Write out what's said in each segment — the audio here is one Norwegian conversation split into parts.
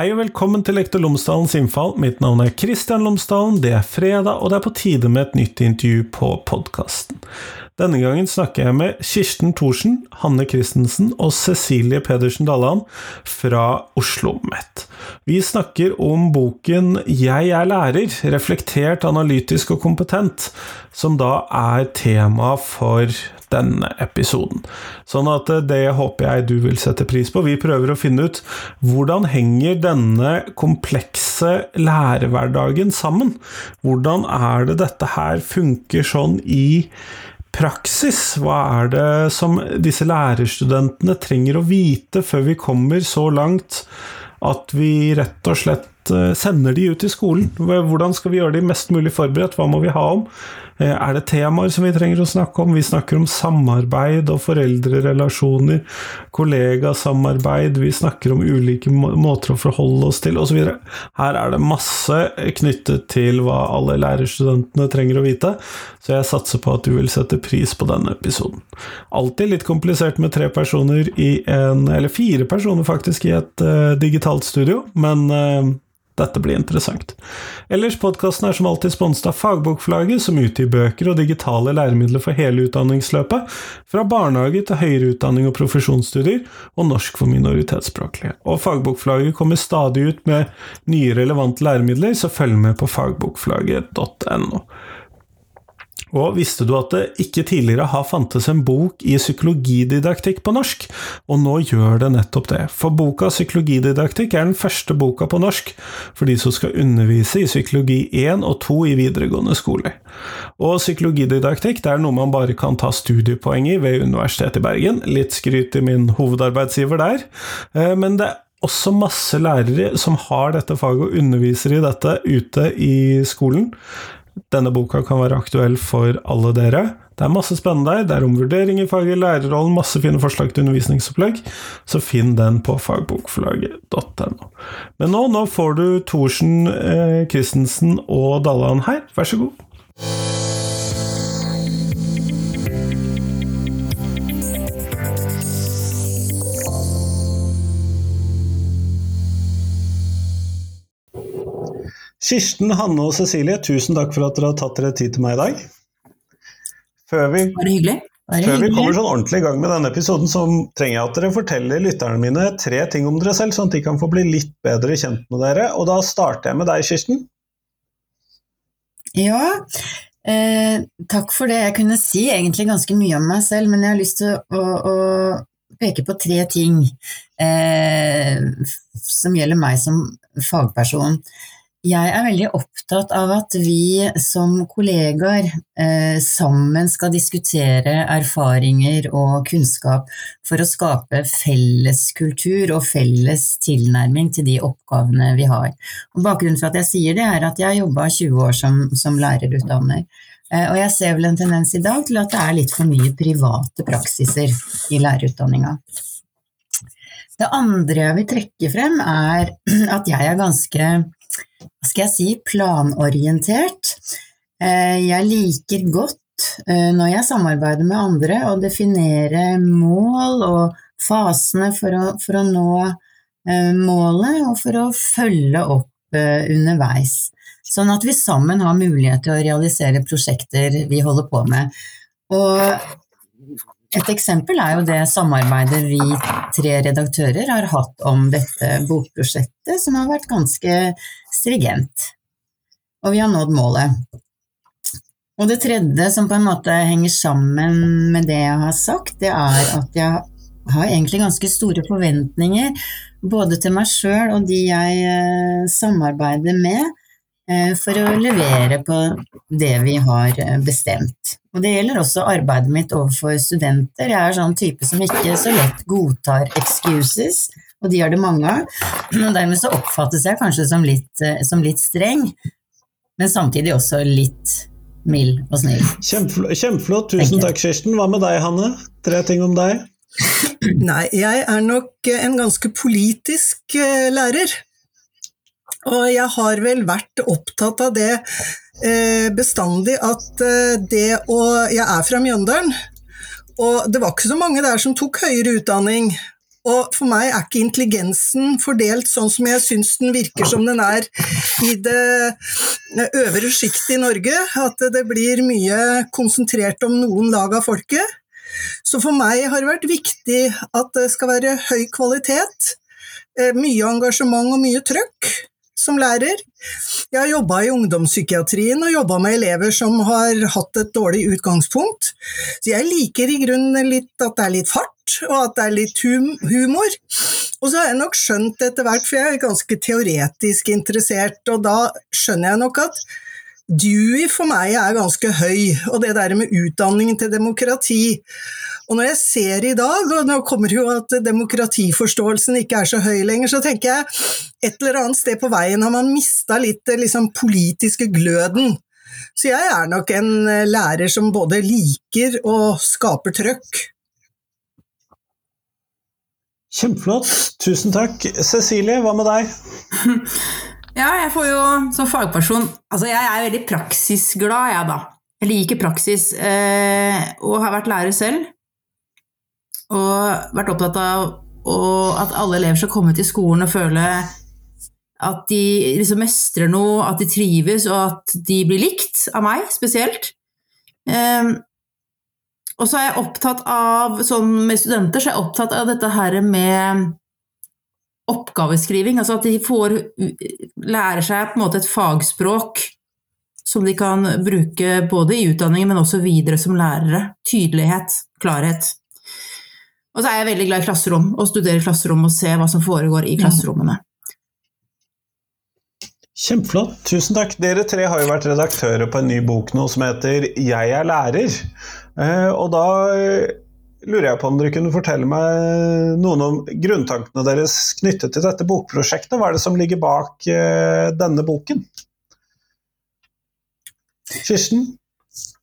Hei og velkommen til Lektor Lomsdalens innfall. Mitt navn er Kristian Lomsdalen. Det er fredag, og det er på tide med et nytt intervju på podkasten. Denne gangen snakker jeg med Kirsten Thorsen, Hanne Christensen og Cecilie Pedersen Dalland fra Oslo OsloMet. Vi snakker om boken Jeg er lærer, reflektert, analytisk og kompetent, som da er tema for denne episoden. Sånn at eh, det håper jeg du vil sette pris på. Vi prøver å finne ut hvordan henger denne komplekse lærerhverdagen sammen? Hvordan er det dette her funker sånn i praksis? Hva er det som disse lærerstudentene trenger å vite før vi kommer så langt at vi rett og slett eh, sender de ut i skolen? Hvordan skal vi gjøre de mest mulig forberedt? Hva må vi ha om? Eh, er det temaer som vi trenger å snakke om? Vi snakker om samarbeid og foreldrerelasjoner, kollegasamarbeid, vi snakker om ulike måter å forholde oss til, osv. Her er det masse knyttet til hva alle lærerstudentene trenger å vite, så jeg satser på at du vil sette pris på denne episoden. Alltid litt komplisert med tre personer i en, eller fire personer faktisk, i et uh, digitalt studio, men uh, dette blir interessant. Ellers, podkasten er som alltid sponset av Fagbokforlaget, som utgir bøker og digitale læremidler for hele utdanningsløpet, fra barnehage til høyere utdanning og profesjonsstudier, og norsk for minoritetsspråklige. Og Fagbokforlaget kommer stadig ut med nye relevante læremidler, så følg med på fagbokforlaget.no. Og visste du at det ikke tidligere har fantes en bok i psykologididaktikk på norsk? Og nå gjør det nettopp det, for boka Psykologididaktikk er den første boka på norsk for de som skal undervise i psykologi 1 og 2 i videregående skole. Og psykologididaktikk det er noe man bare kan ta studiepoeng i ved Universitetet i Bergen, litt skryt til min hovedarbeidsgiver der, eh, men det er også masse lærere som har dette faget og underviser i dette ute i skolen. Denne boka kan være aktuell for alle dere. Det er masse spennende der. Det er om vurdering i faget, lærerrollen, masse fine forslag til undervisningsopplegg. Så finn den på fagbokforlaget.no. Men nå, nå får du Thorsen, eh, Christensen og Dalland her. Vær så god. Kirsten, Hanne og Cecilie, tusen takk for at dere har tatt dere tid til meg i dag. Før vi, før vi kommer sånn ordentlig i gang med denne episoden, så trenger jeg at dere forteller lytterne mine tre ting om dere selv, sånn at de kan få bli litt bedre kjent med dere. Og da starter jeg med deg, Kirsten. Ja, eh, takk for det. Jeg kunne si egentlig ganske mye om meg selv, men jeg har lyst til å, å peke på tre ting eh, som gjelder meg som fagperson. Jeg er veldig opptatt av at vi som kollegaer eh, sammen skal diskutere erfaringer og kunnskap for å skape felles kultur og felles tilnærming til de oppgavene vi har. Og bakgrunnen for at jeg sier det, er at jeg har jobba 20 år som, som lærerutdanner. Eh, og jeg ser vel en tendens i dag til at det er litt for mye private praksiser i lærerutdanninga. Det andre jeg vil trekke frem, er at jeg er ganske hva skal jeg si, planorientert. Eh, jeg liker godt eh, når jeg samarbeider med andre, å definere mål og fasene for å, for å nå eh, målet, og for å følge opp underveis. Sånn at vi sammen har mulighet til å realisere prosjekter vi holder på med. Og et eksempel er jo det samarbeidet vi tre redaktører har hatt om dette bokprosjektet, som har vært ganske strigent. Og vi har nådd målet. Og det tredje som på en måte henger sammen med det jeg har sagt, det er at jeg har egentlig ganske store forventninger både til meg sjøl og de jeg eh, samarbeider med, for å levere på det vi har eh, bestemt. Og det gjelder også arbeidet mitt overfor studenter. Jeg er sånn type som ikke så lett godtar excuses, og de har det mange av. Og dermed så oppfattes jeg kanskje som litt, eh, som litt streng, men samtidig også litt mild og snill. Kjempeflott. Tusen takk, Kirsten. Hva med deg, Hanne? Tre ting om deg? Nei, jeg er nok en ganske politisk lærer. Og jeg har vel vært opptatt av det eh, bestandig, at eh, det å Jeg er fra Mjøndalen, og det var ikke så mange der som tok høyere utdanning. Og for meg er ikke intelligensen fordelt sånn som jeg syns den virker som den er i det øvre sjiktet i Norge, at det blir mye konsentrert om noen lag av folket. Så for meg har det vært viktig at det skal være høy kvalitet, eh, mye engasjement og mye trøkk som lærer. Jeg har jobba i ungdomspsykiatrien og jobba med elever som har hatt et dårlig utgangspunkt. Så jeg liker i grunnen litt at det er litt fart, og at det er litt hum humor. Og så har jeg nok skjønt etter hvert, for jeg er ganske teoretisk interessert, og da skjønner jeg nok at Dewey for meg er ganske høy, og det der med utdanningen til demokrati. Og når jeg ser i dag, og nå kommer jo at demokratiforståelsen ikke er så høy lenger, så tenker jeg et eller annet sted på veien har man mista litt liksom, politiske gløden. Så jeg er nok en eh, lærer som både liker og skaper trøkk. Kjempeflott. Tusen takk. Cecilie, hva med deg? Ja, jeg får jo som fagperson Altså, jeg er veldig praksisglad, jeg, da. Jeg liker praksis, eh, og har vært lærer selv. Og vært opptatt av at alle elever skal komme til skolen og føle at de liksom mestrer noe, at de trives, og at de blir likt av meg spesielt. Eh, og så er jeg opptatt av, sånn med studenter, så er jeg opptatt av dette her med oppgaveskriving. Altså at de får lærer seg på en måte et fagspråk som de kan bruke både i utdanningen, men også videre som lærere. Tydelighet, klarhet. Og så er jeg veldig glad i klasserom, å studere klasserom og se hva som foregår i klasserommene. Kjempeflott, tusen takk. Dere tre har jo vært redaktører på en ny bok nå som heter 'Jeg er lærer'. Eh, og da lurer jeg på om dere kunne fortelle meg noen om grunntankene deres knyttet til dette bokprosjektet. Hva er det som ligger bak uh, denne boken? Kirsten?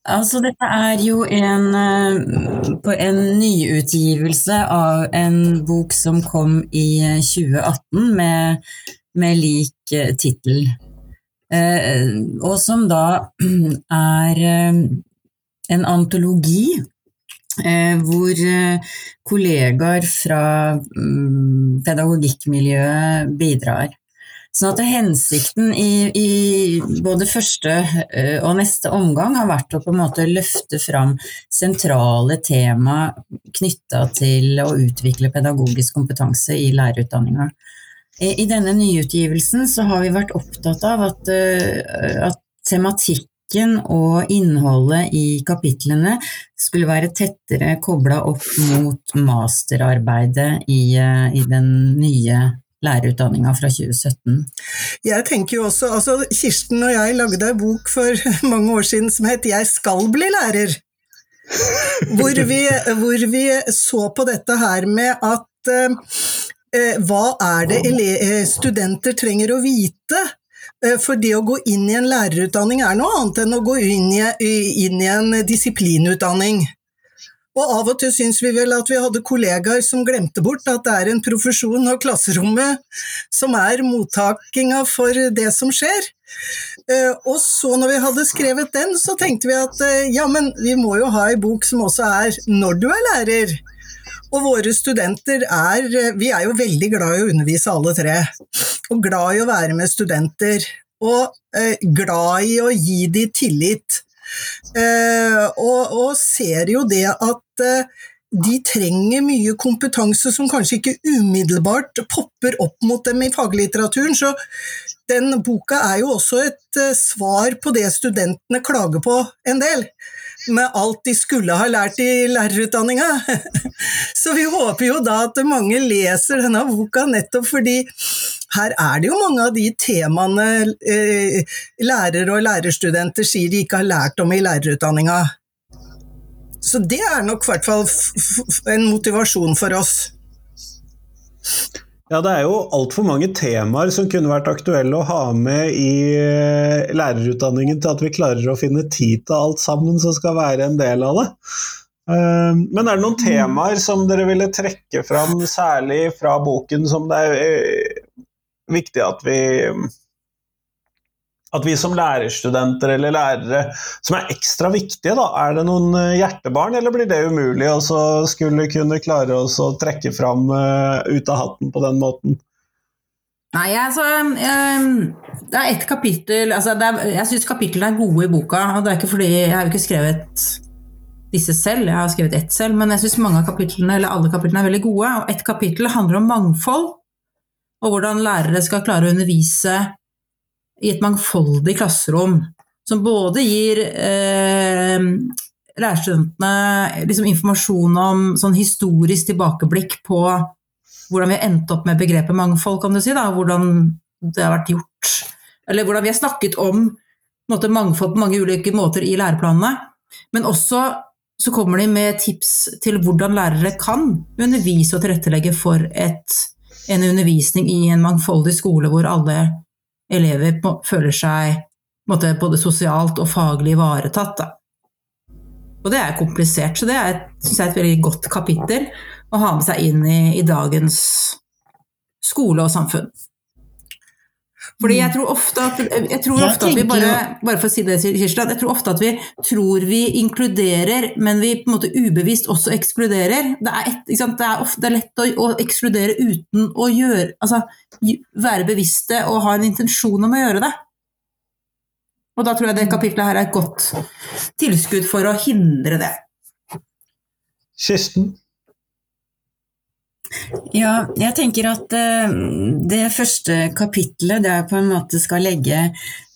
Altså, dette er jo en, uh, en nyutgivelse av en bok som kom i 2018 med, med lik tittel. og som da er en antologi Eh, hvor eh, kollegaer fra mm, pedagogikkmiljøet bidrar. Sånn at hensikten i, i, både første eh, og neste omgang har vært å på en måte løfte fram sentrale tema knytta til å utvikle pedagogisk kompetanse i lærerutdanninga. I, I, denne nyutgivelsen så har vi vært opptatt av at, at tematikk tematikken og innholdet i kapitlene skulle være tettere kobla opp mot masterarbeidet i, eh, i den nye lærerutdanninga fra 2017. Jeg tenker jo også, altså Kirsten og jeg lagde ei bok for mange år siden som het 'Jeg skal bli lærer'. Hvor vi, hvor vi så på dette her med at eh, hva er det studenter trenger å vite Eh, for det å gå inn i en lærerutdanning er noe annet enn å gå inn i, inn i en disiplinutdanning. Og av og til syns vi vel at vi hadde kollegaer som glemte bort at det er en profesjon og klasserommet som er mottakinga for det som skjer. Eh, og så når vi hadde skrevet den, så tenkte vi at eh, ja, men vi må jo ha ei bok som også er når du er lærer. Og våre studenter er Vi er jo veldig glad i å undervise alle tre. Og glad i å være med studenter. Og eh, glad i å gi dem tillit. Eh, og, og, ser jo det at eh, de trenger mye kompetanse som kanskje ikke umiddelbart popper opp mot dem i faglitteraturen. Så den boka er jo også et eh, svar på det studentene klager på en del med alt de skulle ha lært i lærerutdanninga. Så vi håper jo da at mange leser denne boka nettopp fordi her er det jo mange av de temaene eh, lærere og lærerstudenter sier de ikke har lært om i lærerutdanninga. Så det er nok i hvert fall en motivasjon for oss. Ja, det er jo altfor mange temaer som kunne vært aktuelle å ha med i eh, lærerutdanningen til at vi klarer å finne tid til alt sammen som skal være en del av det. Eh, men er det noen temaer som dere ville trekke fram, særlig fra boken, som det er eh, viktig at vi at vi som lærerstudenter eller lærere som er ekstra viktige, da, er det noen eh, hjertebarn, eller blir det umulig å skulle kunne klare oss å trekke fram uh, ut av hatten på den måten? Nei, altså um, Det er ett kapittel altså, er, Jeg syns kapitlene er gode i boka. og det er ikke fordi Jeg har jo ikke skrevet disse selv, jeg har skrevet ett selv, men jeg syns mange av kapitlene, eller alle kapitlene er veldig gode. Og ett kapittel handler om mangfold, og hvordan lærere skal klare å undervise i et mangfoldig klasserom. Som både gir eh, lærerstudentene liksom informasjon om sånn historisk tilbakeblikk på hvordan vi har endt opp med begrepet mangfold, kan du si. Da. Hvordan det har vært gjort. Eller hvordan vi har snakket om måte, mangfold på mange ulike måter i læreplanene. Men også så kommer de med tips til hvordan lærere kan undervise og tilrettelegge for et, en undervisning i en mangfoldig skole hvor alle elever føler seg måte, både sosialt og faglig ivaretatt. Og det er komplisert, så det er, jeg er et veldig godt kapittel å ha med seg inn i, i dagens skole og samfunn. Fordi jeg tror ofte at, jeg tror ofte at vi bare Bare for å si det, Kirsten, jeg tror ofte at vi tror vi inkluderer, men vi på en måte ubevisst også ekskluderer. Det er, et, det er ofte lett å, å, ekskludere uten å gjøre Altså være bevisste og ha en intensjon om å gjøre det. Og da tror jeg det kapitlet her er et godt tilskudd for å hindre det. Kirsten? Ja, jeg tenker at uh, det første kapitlet det er på en måte skal legge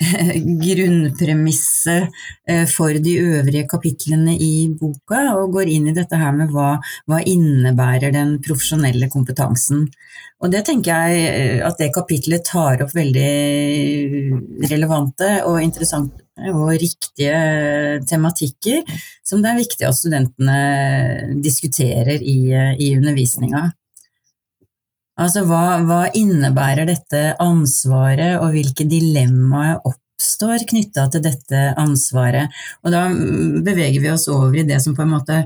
grunnpremisset uh, for de øvrige kapitlene i boka, og går inn i dette her med hva, hva innebærer den profesjonelle kompetansen. Og det tenker jeg at det kapitlet tar opp veldig relevante og interessante og riktige tematikker som det er viktig at studentene diskuterer i, i undervisninga. Altså hva, hva innebærer dette ansvaret, og hvilke dilemmaer oppstår knytta til dette ansvaret? Og da beveger vi oss over i det som på en måte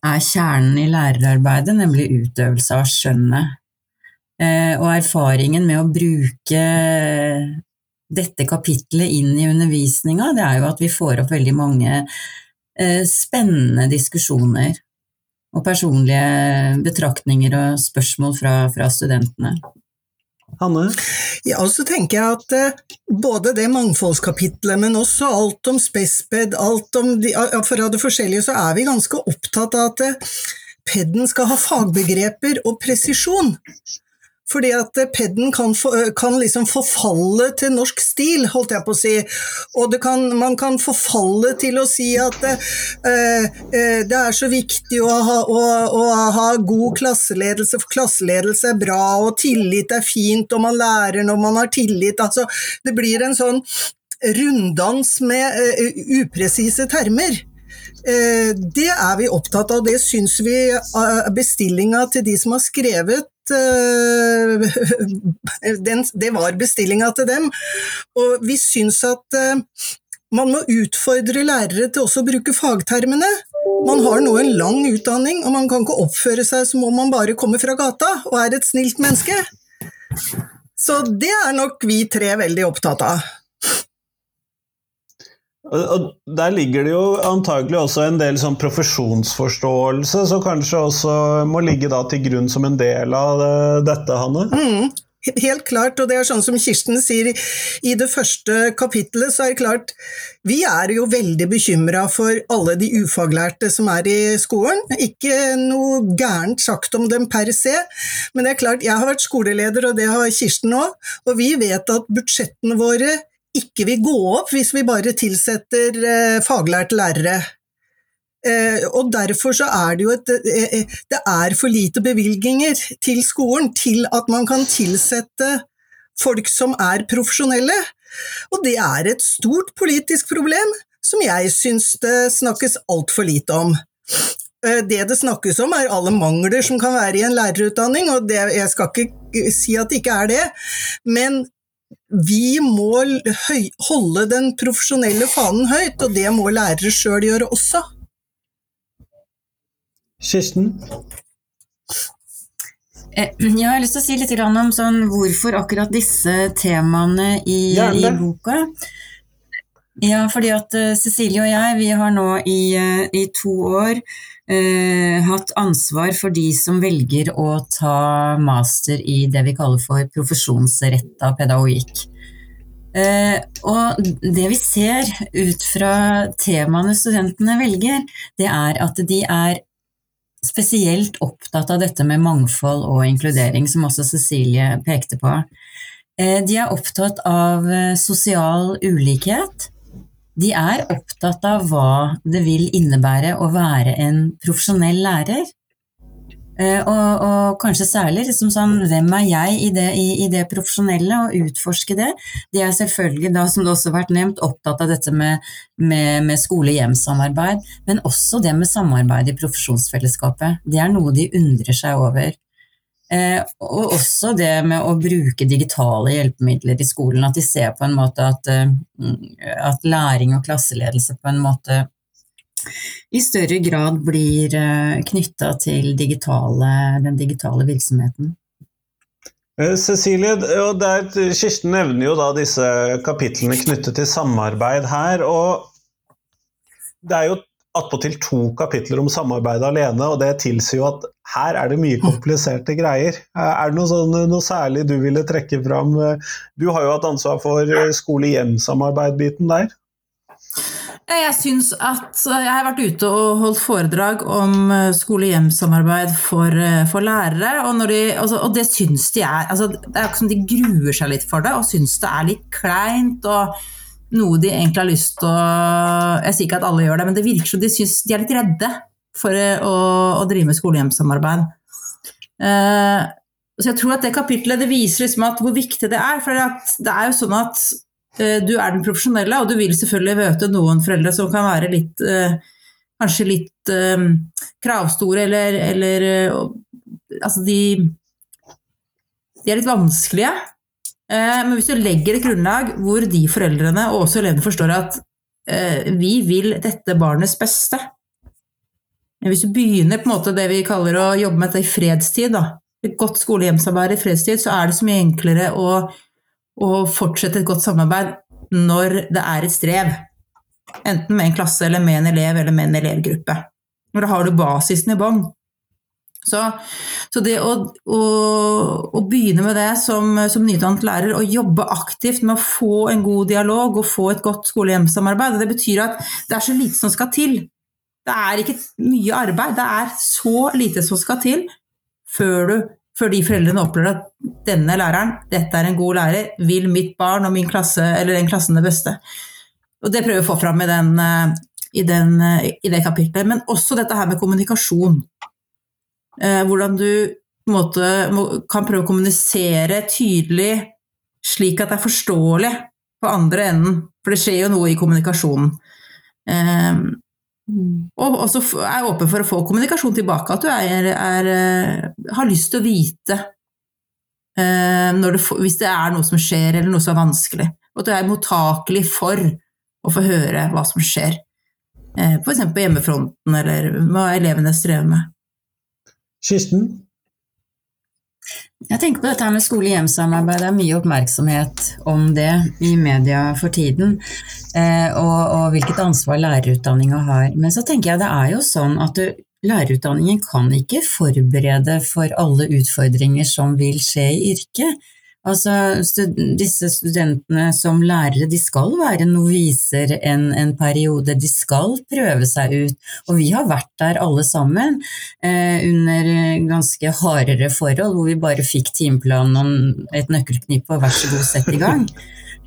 er kjernen i lærerarbeidet, nemlig utøvelse av skjønnet. Eh, og erfaringen med å bruke dette kapitlet inn i undervisninga, det er jo at vi får opp veldig mange eh, spennende diskusjoner og personlige betraktninger og spørsmål fra, fra studentene. Hanne? Ja, og så tenker jeg at uh, både det mangfoldskapitlet, men også alt om spesped, alt om de, fra det forskjellige, så er vi ganske opptatt av at uh, PED-en skal ha fagbegreper og presisjon. Fordi at eh, PED-en kan, kan, liksom forfalle til norsk stil, holdt jeg på å si. Og kan, man kan forfalle til å si at uh, det er så viktig å ha, å, å ha, god klasseledelse, for klasseledelse er bra, og tillit er fint, og man lærer når man har tillit. Altså, det blir en sånn runddans med eh, upresise termer. Det er vi opptatt av, det syns vi bestillinga til de som har skrevet Eh, den, det var bestillinga til dem. Og vi syns at eh, man må utfordre lærere til også å bruke fagtermene. Man har nå en lang utdanning, og man kan ikke oppføre seg som om man bare kommer fra gata og er et snilt menneske. Så det er nok vi tre veldig opptatt av. Og Der ligger det jo antagelig også en del sånn profesjonsforståelse, som kanskje også må ligge til grunn som en del av dette, Hanne? Mm, helt klart, og det er sånn som Kirsten sier i det første kapittelet, så er det klart Vi er jo veldig bekymra for alle de ufaglærte som er i skolen. Ikke noe gærent sagt om dem per se, men det er klart, jeg har vært skoleleder, og det har Kirsten òg, og vi vet at budsjettene våre ikke vil gå opp hvis vi bare tilsetter eh, faglærte lærere. Eh, og derfor så er det jo et eh, Det er for lite bevilgninger til skolen til at man kan tilsette folk som er profesjonelle. Og det er et stort politisk problem som jeg syns det snakkes altfor lite om. Det det snakkes om, er alle mangler som kan være i en lærerutdanning, og det, jeg skal ikke si at det ikke er det, men vi må holde den profesjonelle fanen høyt, og det må lærere sjøl gjøre også. Kirsten? Eh, Jeg har lyst til å si litt om sånn, hvorfor akkurat disse temaene i, i boka. Ja, fordi at eh, Cecilie og jeg, vi har nå i, eh, i to år eh, hatt ansvar for de som velger å ta master i det vi kaller for profesjonsretta pedagogikk. Eh, og det vi ser ut fra temaene studentene velger, det er at de er spesielt opptatt av dette med mangfold og inkludering, som også Cecilie pekte på. Eh, De er opptatt av eh, sosial ulikhet. De er opptatt av hva det vil innebære å være en profesjonell lærer. Eh, Og, og kanskje særlig liksom sånn, hvem er jeg i det, i, i det profesjonelle, og utforske det. De er selvfølgelig, da, som det også har vært nevnt, opptatt av dette med, med, med skole-hjem-samarbeid, men også det med samarbeid i profesjonsfellesskapet. Det er noe de undrer seg over. Eh, og også det med å bruke digitale hjelpemidler i skolen, at de ser på en måte at, eh, at læring og klasseledelse på en måte i større grad blir knytta til digitale, den digitale virksomheten. Eh, Cecilie, der, Kirsten nevner jo da disse kapitlene knyttet til samarbeid her. og Det er jo attpåtil to kapitler om samarbeid alene, og det tilsier jo at her er det mye kompliserte greier. Eh, Er det noe, sånn, noe særlig du ville trekke fram? Du har jo hatt ansvar for eh, skole-hjem-samarbeid-biten der. Jeg syns at Jeg har vært ute og holdt foredrag om eh, skole-hjem-samarbeid for, eh, for lærere, og, de, altså, og det syns de er altså, Det er ikke som de gruer seg litt for det og syns det er litt kleint. og noe de egentlig har lyst til å Jeg sier ikke at alle gjør det, men det virker som de syns de er litt redde for å, å drive med skole-hjem-samarbeid. Eh, så jeg tror at det kapitlet det viser liksom hvor viktig det er. For det er jo sånn at uh, du er den profesjonelle, og du vil selvfølgelig møte noen foreldre som kan være litt uh, Kanskje litt kravstore, eller, eller Altså, de De er litt vanskelige. Eh, men hvis du legger et grunnlag hvor de foreldrene og også elevene forstår at eh, vi vil dette barnets beste Hvis du begynner på en måte det vi kaller å jobbe med dette i fredstid, da, et godt skole-hjem-samarbeid i fredstid, så er det så mye enklere å, å fortsette et godt samarbeid når det er et strev. Enten med en klasse, eller med en elev, eller med en elevgruppe. Når da har du basisen i bånn. Så, så det å, å, å, begynne med det som, som nyutdannet lærer, å jobbe aktivt med å få en god dialog og få et godt skole-hjem-samarbeid, det betyr at det er så lite som skal til. Det er ikke mye arbeid, det er så lite som skal til før, du, før de foreldrene opplever at denne læreren, dette er en god lærer, vil mitt barn og min klasse, eller den klassen det beste. Og det prøver vi å få fram i, den, i, den, i det kapitlet. Men også dette her med kommunikasjon. Hvordan du måte, kan prøve å kommunisere tydelig slik at det er forståelig på andre enden. For det skjer jo noe i kommunikasjonen. Og også er åpen for å få kommunikasjon tilbake, at du er, er, har lyst til å vite det, hvis det er noe som skjer, eller noe som er vanskelig. Og at du er mottakelig for å få høre hva som skjer. F.eks. på hjemmefronten, eller hva elevene strever med. Kirsten? Jeg tenker på dette med skole-hjem-samarbeid. Det er mye oppmerksomhet om det i media for tiden. Eh, og, og, hvilket ansvar lærerutdanninga har. Men så tenker jeg det er jo sånn at du, lærerutdanningen kan ikke forberede for alle utfordringer som vil skje i yrket. Altså, stud disse studentene som lærere, de skal være noviser en, en, periode, de skal prøve seg ut. Og vi har vært der alle sammen eh, under ganske hardere forhold, hvor vi bare fikk timeplanen og et nøkkelknipp og vær så god, sett i gang.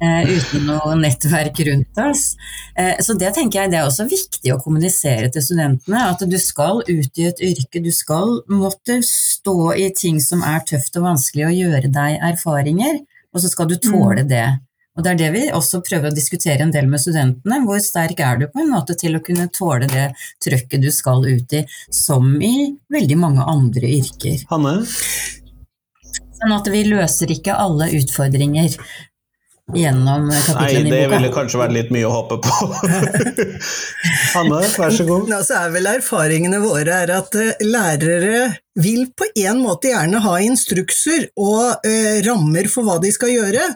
Eh, uten noe nettverk rundt oss. Eh, så det tenker jeg det er også viktig å kommunisere til studentene, at du skal ut i et yrke, du skal måtte stå i ting som er tøft og vanskelig, og gjøre deg erfaringer, og så skal du tåle det. Og Det er det vi også prøver å diskutere en del med studentene. Hvor sterk er du på en måte til å kunne tåle det trøkket du skal ut i, som i veldig mange andre yrker. Hanne? Sånn at vi løser ikke alle utfordringer. Gjennom Nei, kapitlene det i boka. ville kanskje vært litt mye å håpe på. Hanne, vær så god. Ja, så er vel erfaringene våre er at eh, lærere vil på en måte gjerne ha instrukser og eh, rammer for hva de skal gjøre,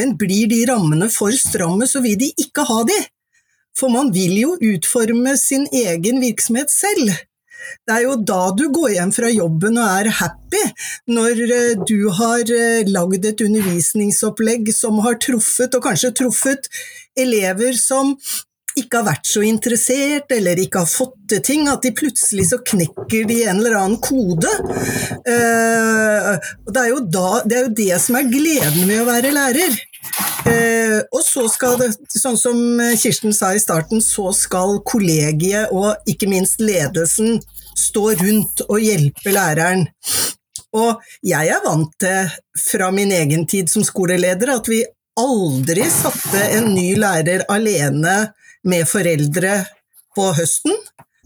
men blir de rammene for stramme, så vil de ikke ha de. For man vil jo utforme sin egen virksomhet selv. Det er jo da du går hjem fra jobben og er happy, når eh, du har eh, lagd et undervisningsopplegg som har truffet, og kanskje truffet, elever som ikke har vært så interessert, eller ikke har fått til ting, at de plutselig så knekker de en eller annen kode. Eh, det er, jo da, det er jo det som er gleden med å være lærer. Og så skal det, sånn som Kirsten sa i starten, så skal kollegiet og ikke minst ledelsen stå rundt og hjelpe læreren. Og jeg er vant til fra min egen tid som skoleleder at vi aldri satte en ny lærer alene med foreldre på høsten.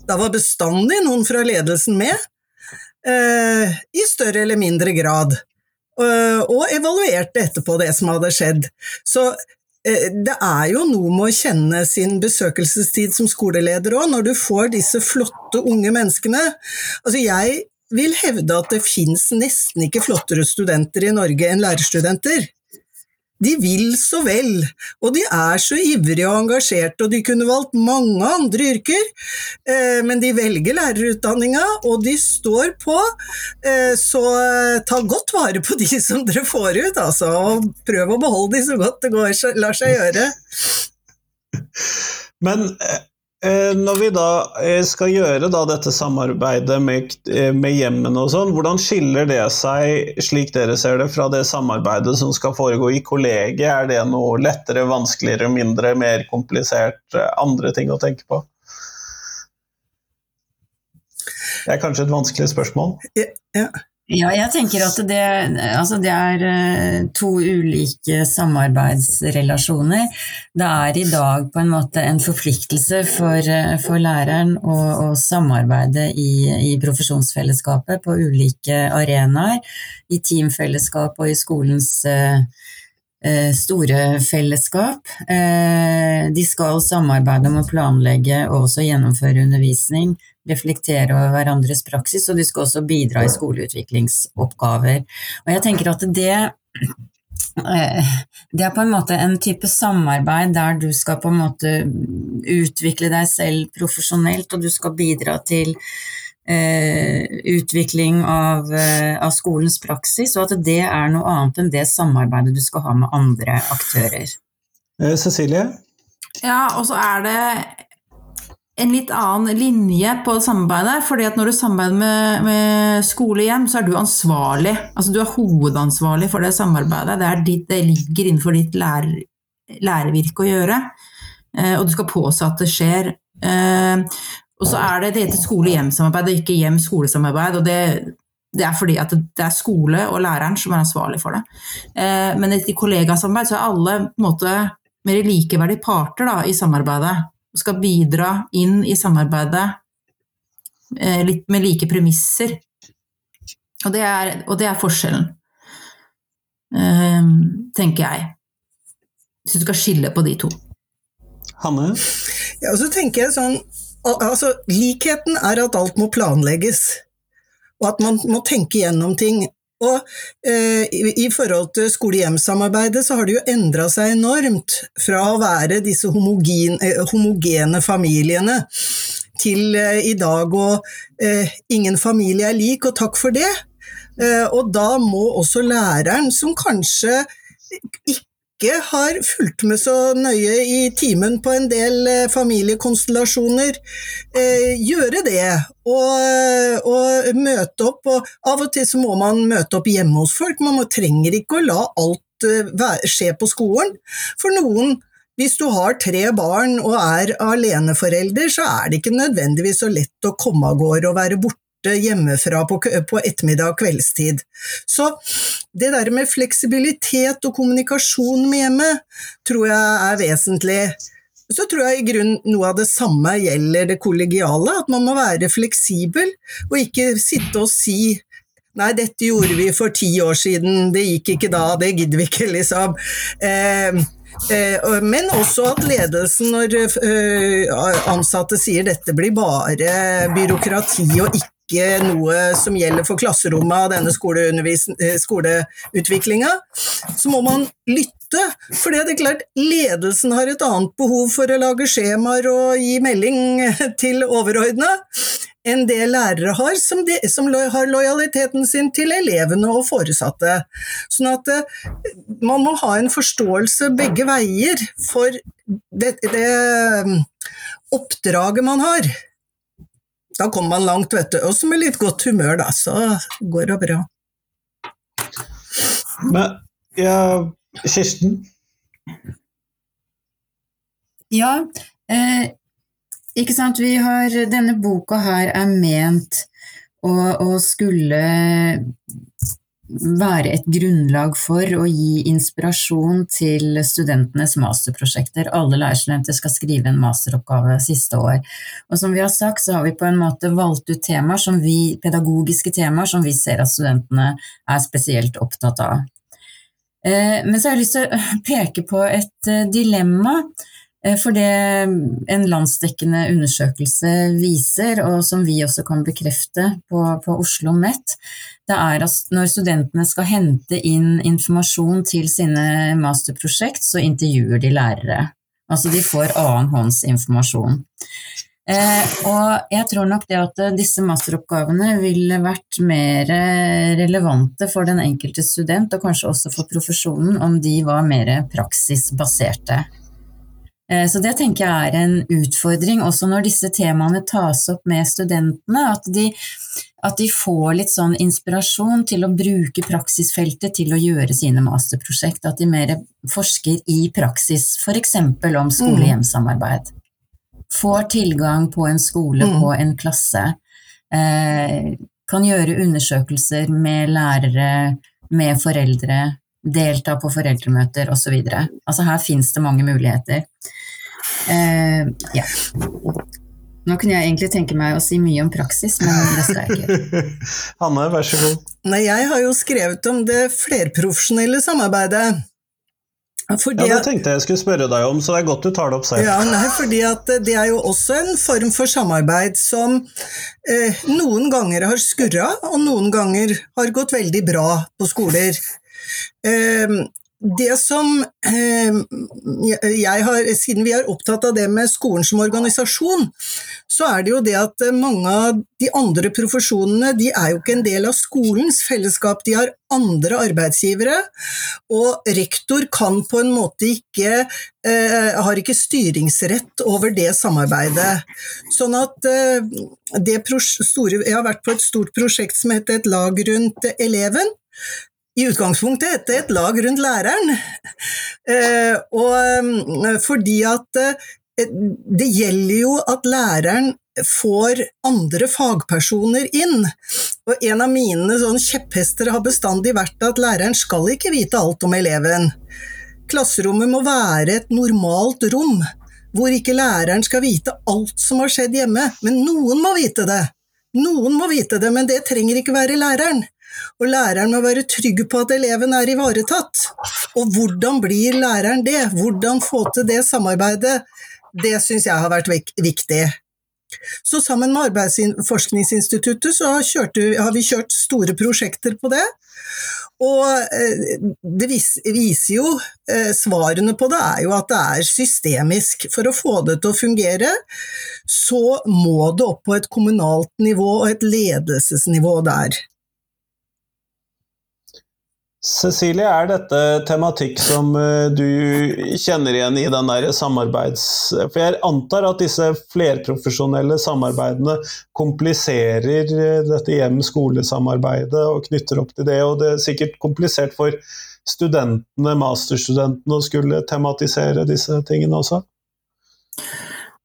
Da var bestandig noen fra ledelsen med, eh, i større eller mindre grad. Eh, og evaluerte etterpå det som hadde skjedd. Så det er jo noe med å kjenne sin besøkelsestid som skoleleder òg, når du får disse flotte unge menneskene. Altså jeg vil hevde at det fins nesten ikke flottere studenter i Norge enn lærerstudenter. De vil så vel, og de er så ivrige og engasjerte, og de kunne valgt mange andre yrker, eh, men de velger lærerutdanninga, og de står på. Eh, så ta godt vare på de som dere får ut, altså, og prøv å beholde de så godt det går, lar seg gjøre. Men eh, når vi da eh, skal gjøre da dette samarbeidet med, eh, med hjemmene og sånn, hvordan skiller det seg, slik dere ser det, fra det samarbeidet som skal foregå i kollegiet? Er det noe lettere, vanskeligere, mindre, mer komplisert, eh, andre ting å tenke på? Det er kanskje et vanskelig spørsmål. Ja. Ja, jeg tenker at det, altså det er eh, to ulike samarbeidsrelasjoner. Det er i dag på en måte en forpliktelse for, eh, for læreren å, å samarbeide i, i, profesjonsfellesskapet på ulike arenaer. I teamfellesskap og i skolens uh, store fellesskap. De skal samarbeide om å planlegge og også gjennomføre undervisning reflektere over hverandres praksis, og de skal også bidra i skoleutviklingsoppgaver. Og jeg tenker at det det er på en måte en type samarbeid der du skal på en måte utvikle deg selv profesjonelt, og du skal bidra til eh, utvikling av, av, skolens praksis, og at det er noe annet enn det samarbeidet du skal ha med andre aktører. Cecilie? Ja, og så er det en litt annen linje på samarbeidet. fordi at når du samarbeider med, med skole hjem, så er du ansvarlig. Altså du er hovedansvarlig for det samarbeidet. Det, ditt, det ligger innenfor ditt lærer, lærevirke å gjøre. Eh, og du skal påse at det skjer. Eh, og så er det det heter skole-hjem-samarbeid og ikke hjem-skole-samarbeid. og det, det er fordi at det er skole og læreren som er ansvarlig for det. Eh, men i kollegasamarbeid så er alle på en måte mer likeverdige parter da, i samarbeidet og skal bidra inn i samarbeidet eh, litt med like premisser. Og det er, og det er forskjellen, eh, tenker jeg. Hvis du skal skille på de to. Hanne? Ja, og så tenker jeg sånn Altså, likheten er at alt må planlegges. Og at man må tenke gjennom ting. Og eh, i, i, forhold til skole-hjem-samarbeidet så har det jo endra seg enormt fra å være disse homogen, eh, homogene familiene til eh, i dag og eh, ingen familie er lik, og takk for det. Eh, og da må også læreren, som kanskje ikke ikke har fulgt med så nøye i timen på en del eh, familiekonstellasjoner, eh, gjøre det. Og, og, møte opp. Og av og til så må man møte opp hjemme hos folk. Man må, trenger ikke å la alt eh, skje på skolen. For noen hvis du har tre barn og er aleneforelder, så er det ikke nødvendigvis så lett å komme av gårde og være borte hjemmefra på, på ettermiddag og kveldstid. Så det der med fleksibilitet og kommunikasjon med hjemmet tror jeg er vesentlig. Så tror jeg i grunnen noe av det samme gjelder det kollegiale, at man må være fleksibel og ikke sitte og si Nei, dette gjorde vi for ti år siden, det gikk ikke da, det gidder vi ikke, liksom. Eh, eh, men også at ledelsen, når eh, ansatte sier dette blir bare byråkrati og ikke noe som gjelder for klasserommet av denne eh, skoleutviklinga, så må man lytte. For det er klart, ledelsen har et annet behov for å lage skjemaer og gi melding til overordna enn det lærere har, som, de, som har lojaliteten sin til elevene og foresatte. Sånn at eh, man må ha en forståelse begge veier for det, det mm, oppdraget man har. Da kommer man langt, vet du. Også med litt godt humør, da, så går det bra. Men ja, Kirsten? Ja, eh, ikke sant, vi har Denne boka her er ment å, å skulle være et grunnlag for å gi inspirasjon til studentenes masterprosjekter. Alle lærerstudenter skal skrive en masteroppgave siste år. Og som vi har sagt, så har vi på en måte valgt ut temaer som vi, pedagogiske temaer som vi ser at studentene er spesielt opptatt av. Eh, men så har jeg lyst til å peke på et eh, dilemma for det en landsdekkende undersøkelse viser, og som vi også kan bekrefte på, på Oslo OsloMet, det er at når studentene skal hente inn informasjon til sine masterprosjekt, så intervjuer de lærere. Altså de får annenhåndsinformasjon. Eh, og jeg tror nok det at disse masteroppgavene ville vært mer relevante for den enkelte student, og kanskje også for profesjonen, om de var mer praksisbaserte. Eh, så det tenker jeg er en utfordring, også når disse temaene tas opp med studentene. At de, at de, får litt sånn inspirasjon til å bruke praksisfeltet til å gjøre sine masterprosjekt. At de mer forsker i praksis, f.eks. om skole-hjem-samarbeid. Får tilgang på en skole, mm. på en klasse. Eh, kan gjøre undersøkelser med lærere, med foreldre, delta på foreldremøter osv. Altså her fins det mange muligheter. Uh, ja. Nå kunne jeg egentlig tenke meg å si mye om praksis, men det skal jeg ikke. Hanne, vær så god. Nei, jeg har jo skrevet om det flerprofesjonelle samarbeidet. Fordi ja, Det tenkte jeg skulle spørre deg om, så det er godt du tar det opp selv. Ja, nei, fordi Det er jo også en form for samarbeid som eh, noen ganger har skurra, og noen ganger har gått veldig bra på skoler. Eh, det som eh, jeg har, Siden vi er opptatt av det med skolen som organisasjon, så er det jo det at mange av de andre profesjonene de er jo ikke en del av skolens fellesskap, de har andre arbeidsgivere. Og rektor kan på en måte ikke eh, har ikke styringsrett over det samarbeidet. Sånn at eh, det store, Jeg har vært på et stort prosjekt som heter Et lag rundt eleven i utgangspunktet hete et lag rundt læreren. Eh, og eh, fordi at eh, det gjelder jo at læreren får andre fagpersoner inn. Og en av mine sånn kjepphester har bestandig vært at læreren skal ikke vite alt om eleven. Klasserommet må være et normalt rom, hvor ikke læreren skal vite alt som har skjedd hjemme, men noen må vite det. Noen må vite det, men det trenger ikke være læreren. Og læreren må være trygg på at eleven er ivaretatt. Og hvordan blir læreren det? Hvordan få til det samarbeidet? Det syns jeg har vært viktig. Så sammen med Arbeidsforskningsinstituttet så har vi kjørt store prosjekter på det. Og eh, det viser jo eh, Svarene på det er jo at det er systemisk. For å få det til å fungere, så må det opp på et kommunalt nivå og et ledelsesnivå der. Cecilie, er dette tematikk som eh, du kjenner igjen i den der samarbeids... For jeg antar at disse flerprofesjonelle samarbeidene kompliserer eh, dette hjem-skole-samarbeidet og knytter opp til det, og det er sikkert komplisert for studentene, masterstudentene, å skulle tematisere disse tingene også?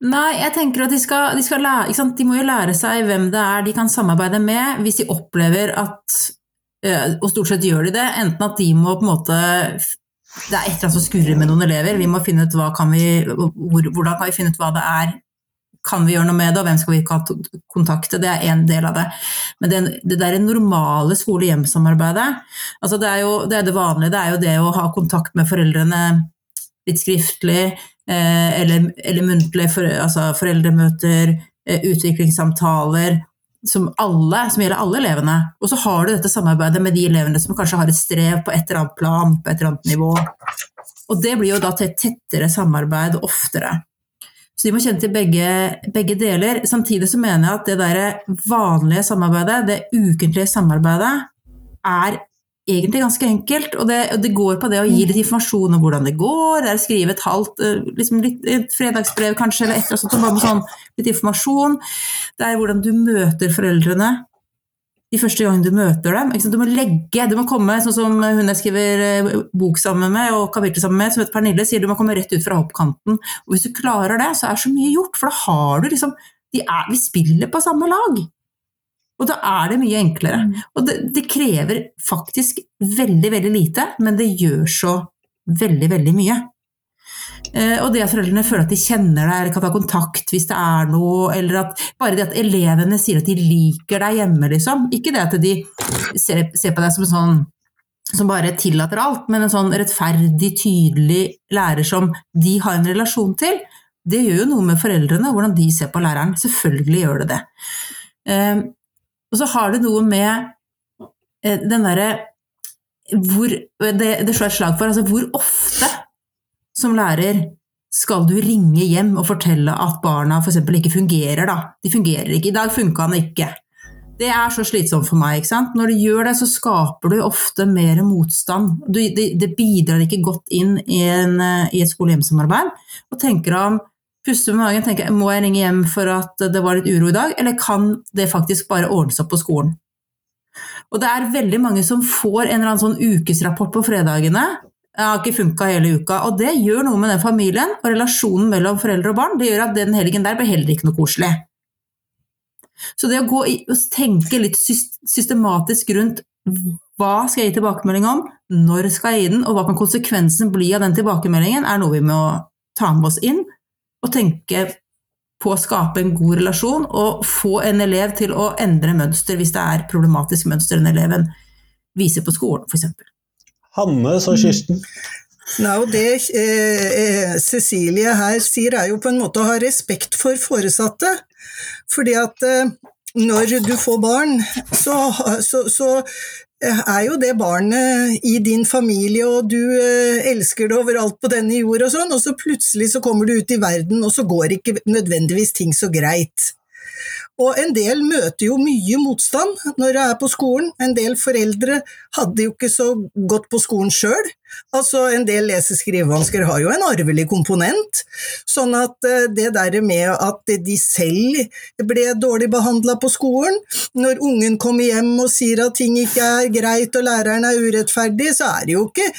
Nei, jeg tenker at de, skal, de, skal lære, de må jo lære seg hvem det er de kan samarbeide med, hvis de opplever at og stort sett gjør de det. Enten at de må på en måte Det er et eller annet som skurrer med noen elever. Vi må finne ut hva kan vi, hvor, Hvordan kan vi finne ut hva det er kan vi gjøre noe med det, og hvem skal vi kontakte? Det er en del av det. Men det, det der normale skole-hjem-samarbeidet, altså det er jo det, er det vanlige, det er jo det å ha kontakt med foreldrene litt skriftlig, eh, eller, eller muntlig, for, altså foreldremøter, eh, utviklingssamtaler, som, alle, som gjelder alle elevene. Og så har du dette samarbeidet med de elevene som kanskje har et strev på et eller annet plan, på et eller annet nivå. Og det blir jo da til et tettere samarbeid oftere. Så de må kjenne til begge, begge, deler. Samtidig så mener jeg at det der vanlige samarbeidet, det ukentlige samarbeidet, er egentlig ganske enkelt. Og det, det, går på det å gi litt informasjon om hvordan det går. Det er å skrive et halvt eh, liksom litt, et fredagsbrev kanskje, eller et eller annet sånt, bare med sånn, litt informasjon. Det er hvordan du møter foreldrene de første gangene du møter dem. Du må legge, du må komme, sånn som hun jeg skriver eh, bok sammen med, og kapittel sammen med, som heter Pernille, sier du må komme rett ut fra hoppkanten. Og hvis du klarer det, så er så mye gjort, for da har du liksom de er, Vi spiller på samme lag. Og da er det mye enklere. Mm. Og det, det, krever faktisk veldig, veldig lite, men det gjør så veldig, veldig mye. Eh, og det at foreldrene føler at de kjenner deg, eller kan ta kontakt hvis det er noe, eller at bare det at elevene sier at de liker deg hjemme, liksom. Ikke det at de ser, ser på deg som en sånn som bare tillater alt, men en sånn rettferdig, tydelig lærer som de har en relasjon til. Det gjør jo noe med foreldrene, hvordan de ser på læreren. Selvfølgelig gjør det det. Eh, og så har det noe med eh, den derre hvor Det, det slår et slag for altså hvor ofte som lærer skal du ringe hjem og fortelle at barna f.eks. ikke fungerer, da. De fungerer ikke. I dag funka han ikke. Det er så slitsomt for meg. ikke sant? Når du gjør det, så skaper du ofte mer motstand. Du, det, det, bidrar ikke godt inn i, en, i et skole-hjem-samarbeid. Og tenker om puste med magen tenker må jeg ringe hjem for at det var litt uro i dag, eller kan det faktisk bare ordnes opp på skolen? Og det er veldig mange som får en eller annen sånn ukesrapport på fredagene. Det har ikke funka hele uka. Og det gjør noe med den familien og relasjonen mellom foreldre og barn. Det gjør at den helgen der blir heller ikke noe koselig. Så det å gå og tenke litt systematisk rundt hva skal jeg gi tilbakemelding om, når skal jeg gi den, og hva kan konsekvensen bli av den tilbakemeldingen, er noe vi må ta med oss inn å tenke på å skape en god relasjon og få en elev til å endre mønster hvis det er problematisk mønster den eleven viser på skolen, f.eks. Hanne, så Kirsten. Nei, og Det eh, eh, Cecilie her sier, er jo på en måte å ha respekt for foresatte. Fordi at eh, når du får barn, så, så, så er jo det barnet i din familie, og du eh, elsker det overalt på denne jord og sånn, og så plutselig så kommer du ut i verden, og så går ikke nødvendigvis ting så greit. Og en del møter jo mye motstand når de er på skolen. En del foreldre hadde jo ikke så godt på skolen sjøl. Altså, en del lese- skrivevansker har jo en arvelig komponent. Sånn at eh, det der med at de selv ble dårlig behandla på skolen, når ungen kommer hjem og sier at ting ikke er greit og læreren er urettferdig, så er det jo ikke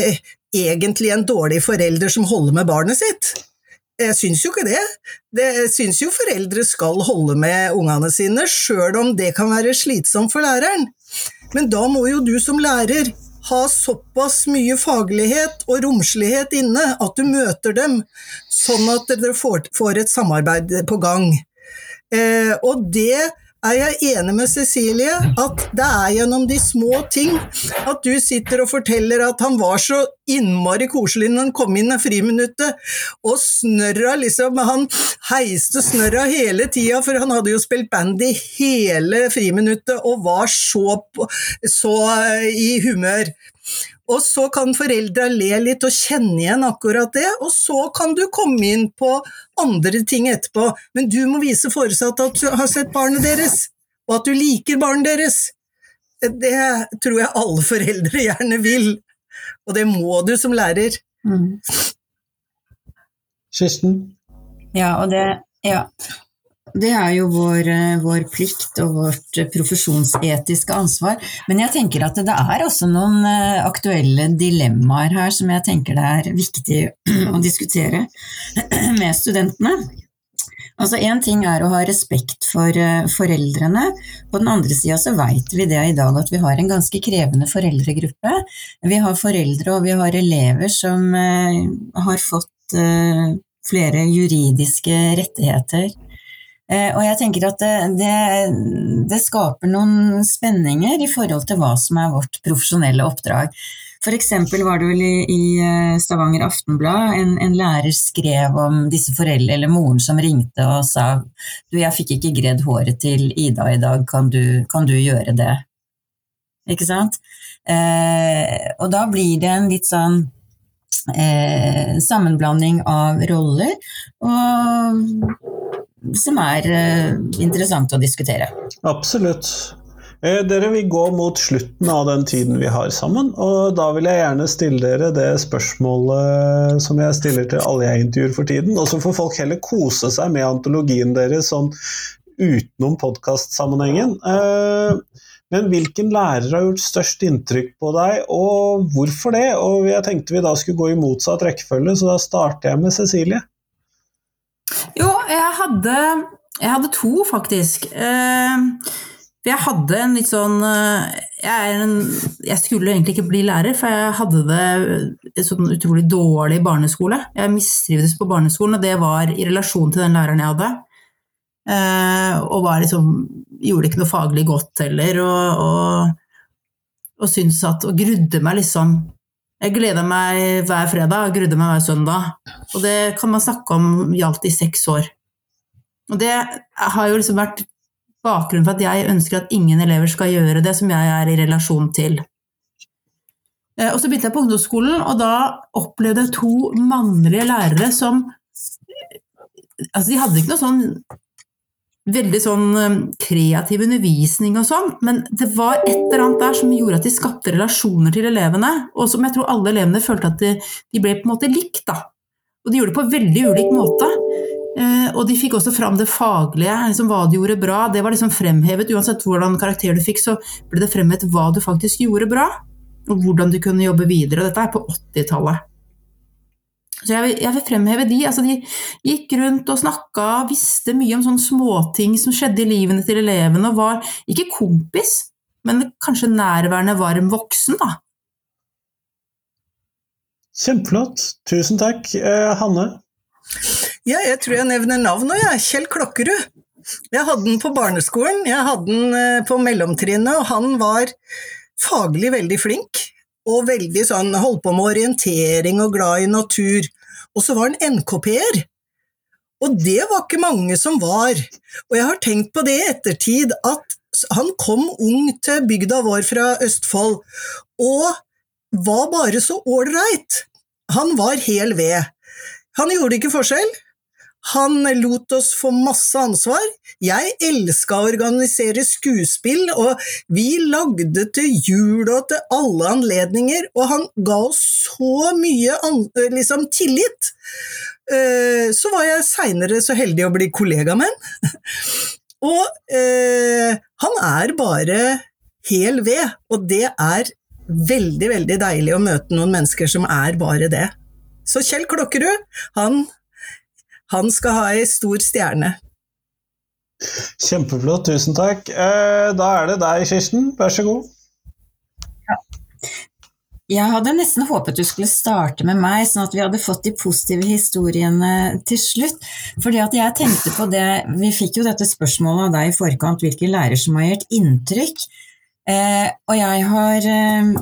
eh, egentlig en dårlig forelder som holder med barnet sitt. Jeg syns jo ikke det jeg syns jo foreldre skal holde med ungene sine, sjøl om det kan være slitsomt for læreren. Men da må jo du som lærer ha såpass mye faglighet og romslighet inne at du møter dem, sånn at dere får, et samarbeid på gang. Eh, og det er jeg enig med Cecilie at det er gjennom de små ting at du sitter og forteller at han var så innmari koselig når han kom inn i friminuttet, og snørra liksom Han heiste snørra hele tida, for han hadde jo spilt bandy hele friminuttet og var så, så i humør. Og så kan foreldra le litt og kjenne igjen akkurat det, og så kan du komme inn på andre ting etterpå. Men du må vise foresatte at du har sett barnet deres, og at du liker barnet deres. Det tror jeg alle foreldre gjerne vil, og det må du som lærer. Mm. Kirsten? Ja, og det Ja. Det er jo vår, eh, vår, plikt og vårt profesjonsetiske ansvar. Men jeg tenker at det er også noen eh, aktuelle dilemmaer her som jeg tenker det er viktig å diskutere med studentene. Altså Én ting er å ha respekt for eh, foreldrene. På den andre sida så veit vi det i dag at vi har en ganske krevende foreldregruppe. Vi har foreldre og vi har elever som har fått flere juridiske rettigheter Eh, og jeg tenker at det, det, det, skaper noen spenninger i forhold til hva som er vårt profesjonelle oppdrag. For eksempel var det vel i, i eh, Stavanger Aftenblad en, en, lærer skrev om disse foreldre, eller moren som ringte og sa du, jeg fikk ikke gredd håret til Ida i dag, kan du, kan du gjøre det? Ikke sant? Eh, og da blir det en litt sånn eh, sammenblanding av roller, og, som er eh, interessant å diskutere. Absolutt. Eh, dere vil gå mot slutten av den tiden vi har sammen, og da vil jeg gjerne stille dere det spørsmålet som jeg stiller til alle jeg intervjuer for tiden, og så får folk heller kose seg med antologien deres sånn utenom podkastsammenhengen. Eh, men hvilken lærer har gjort størst inntrykk på deg, og hvorfor det? Og jeg tenkte vi da skulle gå i motsatt rekkefølge, så da starter jeg med Cecilie. Jo, jeg hadde, jeg hadde to, faktisk. Eh, jeg hadde en litt sånn eh, jeg, en, jeg, skulle egentlig ikke bli lærer, for jeg hadde det sånn utrolig dårlig barneskole. Jeg mistrivdes på barneskolen, og det var i relasjon til den læreren jeg hadde. Eh, og liksom, gjorde ikke noe faglig godt heller, og, og, og syntes at Og grudde meg liksom Jeg gleda meg hver fredag grudde meg hver søndag. Og det kan man snakke om gjaldt i seks år. Og det har jo liksom vært bakgrunnen for at jeg ønsker at ingen elever skal gjøre det som jeg er i relasjon til. Eh, og så begynte jeg på ungdomsskolen, og da opplevde jeg to mannlige lærere som Altså, de hadde ikke noe sånn veldig sånn um, kreativ undervisning og sånn, men det var et eller annet der som gjorde at de skapte relasjoner til elevene, og som jeg tror alle elevene følte at de, de ble på en måte likt, da. Og de gjorde det på veldig ulik måte. Eh, og de fikk også fram det faglige, liksom hva de gjorde bra. Det var liksom fremhevet, uansett hvordan karakter du fikk, så ble det fremhevet hva du faktisk gjorde bra, og hvordan du kunne jobbe videre. Dette er på 80-tallet. Så jeg vil, jeg vil, fremheve de. Altså de gikk rundt og snakka, visste mye om sånne småting som skjedde i livene til elevene, og var ikke kompis, men kanskje nærværende varm voksen, da. Kjempeflott. Tusen takk. Eh, Hanne? Ja, jeg tror jeg nevner navnet, jeg. Kjell Klokkerud. Jeg hadde den på barneskolen, jeg hadde den eh, på mellomtrinnet, og han var faglig veldig flink og veldig sånn holdt på med orientering og glad i natur. Og så var han NKP-er. Og det var ikke mange som var. Og jeg har tenkt på det i ettertid, at han kom ung til bygda vår fra Østfold, og var bare så ålreit. Han var hel ved. Han gjorde ikke forskjell, han lot oss få masse ansvar. Jeg elska å organisere skuespill, og vi lagde til jul og til alle anledninger, og han ga oss så mye liksom, tillit. Eh, så var jeg seinere så heldig å bli kollega med han. Og eh, han er bare hel ved, og det er veldig, veldig deilig å møte noen mennesker som er bare det. Så Kjell Klokkerud, han han skal ha ei stor stjerne. Kjempeflott, tusen takk. Eh, da er det deg, Kirsten. Vær så god. Ja. Jeg hadde nesten håpet du skulle starte med meg, sånn at vi hadde fått de positive historiene til slutt. Fordi at jeg tenkte på det Vi fikk jo dette spørsmålet av deg i forkant, hvilke lærere som har gjort inntrykk. Eh, og jeg har eh,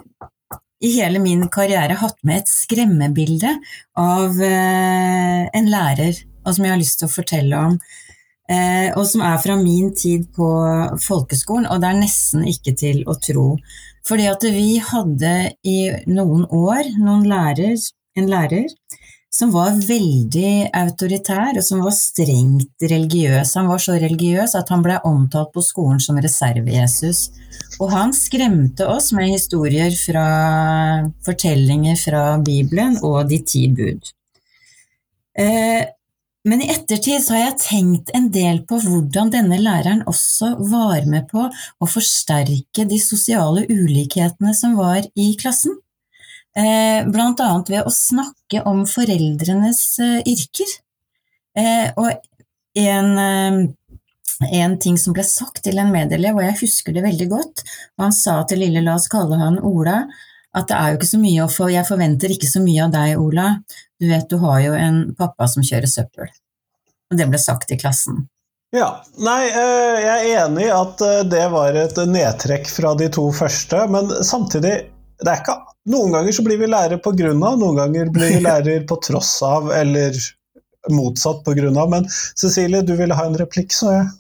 i hele min karriere hatt med et skremmebilde av eh, en lærer og som jeg har lyst til å fortelle om. Eh, og som er fra min tid på folkeskolen, og det er nesten ikke til å tro. Fordi at vi hadde i noen år noen lærer, en lærer som var veldig autoritær, og som var strengt religiøs. Han var så religiøs at han ble omtalt på skolen som reserve-Jesus. Og han skremte oss med historier fra fortellinger fra Bibelen og De ti bud. Eh, men i ettertid så har jeg tenkt en del på hvordan denne læreren også var med på å forsterke de sosiale ulikhetene som var i klassen. Eh, blant annet ved å snakke om foreldrenes eh, yrker. Eh, og en, en ting som ble sagt til en medelev, og jeg husker det veldig godt, og han sa til lille la oss kalle han Ola, at det er jo ikke så mye å få, jeg forventer ikke så mye av deg, Ola, du vet, du har jo en pappa som kjører søppel. Og det ble sagt i klassen. Ja. Nei, eh, jeg er enig i at eh, det var et nedtrekk fra de to første, men samtidig det er ikke, Noen ganger så blir vi lærer på grunn av, noen ganger blir vi lærer på tross av, eller motsatt på grunn av. Men Cecilie, du ville ha en replikk, så jeg.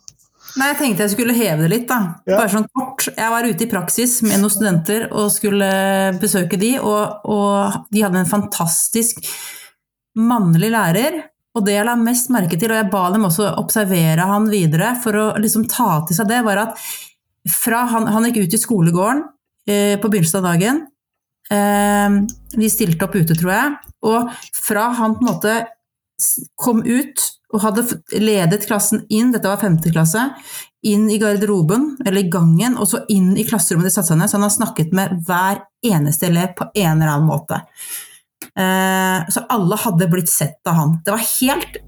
Nei, jeg tenkte jeg skulle heve det litt, da. Ja. Bare sånn kort. Jeg var ute i praksis med noen studenter og skulle besøke de, og, og de hadde en fantastisk mannlig lærer. Og det jeg la mest merke til, og jeg ba dem også observere han videre for å liksom ta til seg det, var at fra han, han gikk ut i skolegården eh, på begynnelsen av dagen eh, Vi stilte opp ute, tror jeg. Og fra han på en måte kom ut og hadde ledet klassen inn, dette var femte klasse, inn i garderoben, eller i gangen, og så inn i klasserommet de satte seg ned, så han har snakket med hver eneste elev på en eller annen måte. Eh, så alle hadde blitt sett av han. Det var helt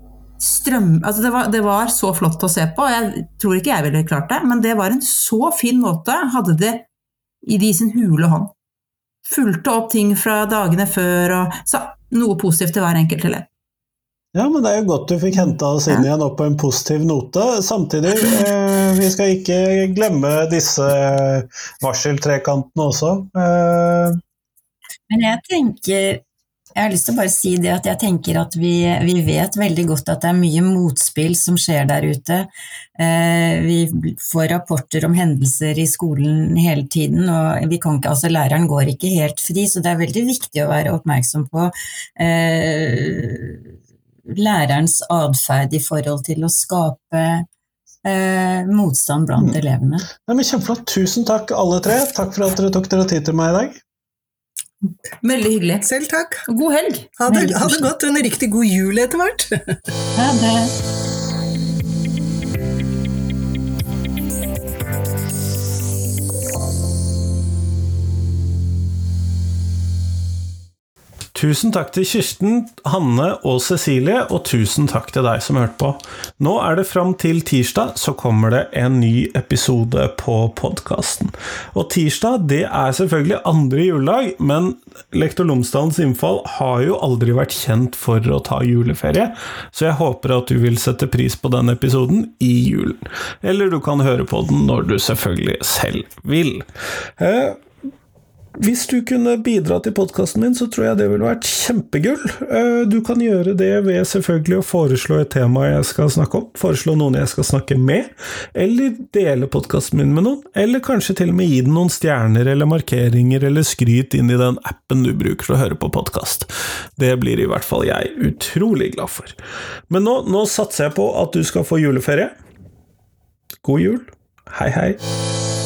strøm... Altså det, var, det var så flott å se på, og jeg tror ikke jeg ville klart det, men det var en så fin måte, hadde det i de sin hule hånd. Fulgte opp ting fra dagene før, og sa noe positivt til hver enkelt elev. Ja, men det er jo godt du fikk henta oss inn igjen opp på en positiv note. Samtidig, eh, vi skal ikke glemme disse varseltrekantene også. Eh, Men jeg tenker Jeg har lyst til å bare si det at jeg tenker at vi, vi vet veldig godt at det er mye motspill som skjer der ute. Eh, vi får rapporter om hendelser i skolen hele tiden, og vi kan ikke, altså læreren går ikke helt fri, så det er veldig viktig å være oppmerksom på eh, lærerens atferd i forhold til å skape eh, motstand blant Mm. elevene. Ja, men Kjempeflott. Tusen takk, alle tre. Takk for at dere tok dere tid til meg i dag. Veldig hyggelig. Selv takk. God helg! Ha det, ha det godt og en riktig god jul etter hvert. Ha det. Tusen takk til Kirsten, Hanne og Cecilie, og tusen takk til deg som hørte på. Nå er det fram til tirsdag, så kommer det en ny episode på podkasten. Og tirsdag, det er selvfølgelig andre juledag, men Lektor Lomsdalens innfall har jo aldri vært kjent for å ta juleferie, så jeg håper at du vil sette pris på den episoden i julen. Eller du kan høre på den når du selvfølgelig selv vil. Eh, hvis du kunne bidra til podkasten min, så tror jeg det ville vært kjempegull. Eh, Du kan gjøre det ved selvfølgelig å foreslå et tema jeg skal snakke om, foreslå noen jeg skal snakke med, eller dele podkasten min med noen, eller kanskje til og med gi den noen stjerner eller markeringer eller skryt inn i den appen du bruker for å høre på podkast. Det blir i hvert fall jeg utrolig glad for. Men nå, nå satser jeg på at du skal få juleferie. God jul. Hei, hei.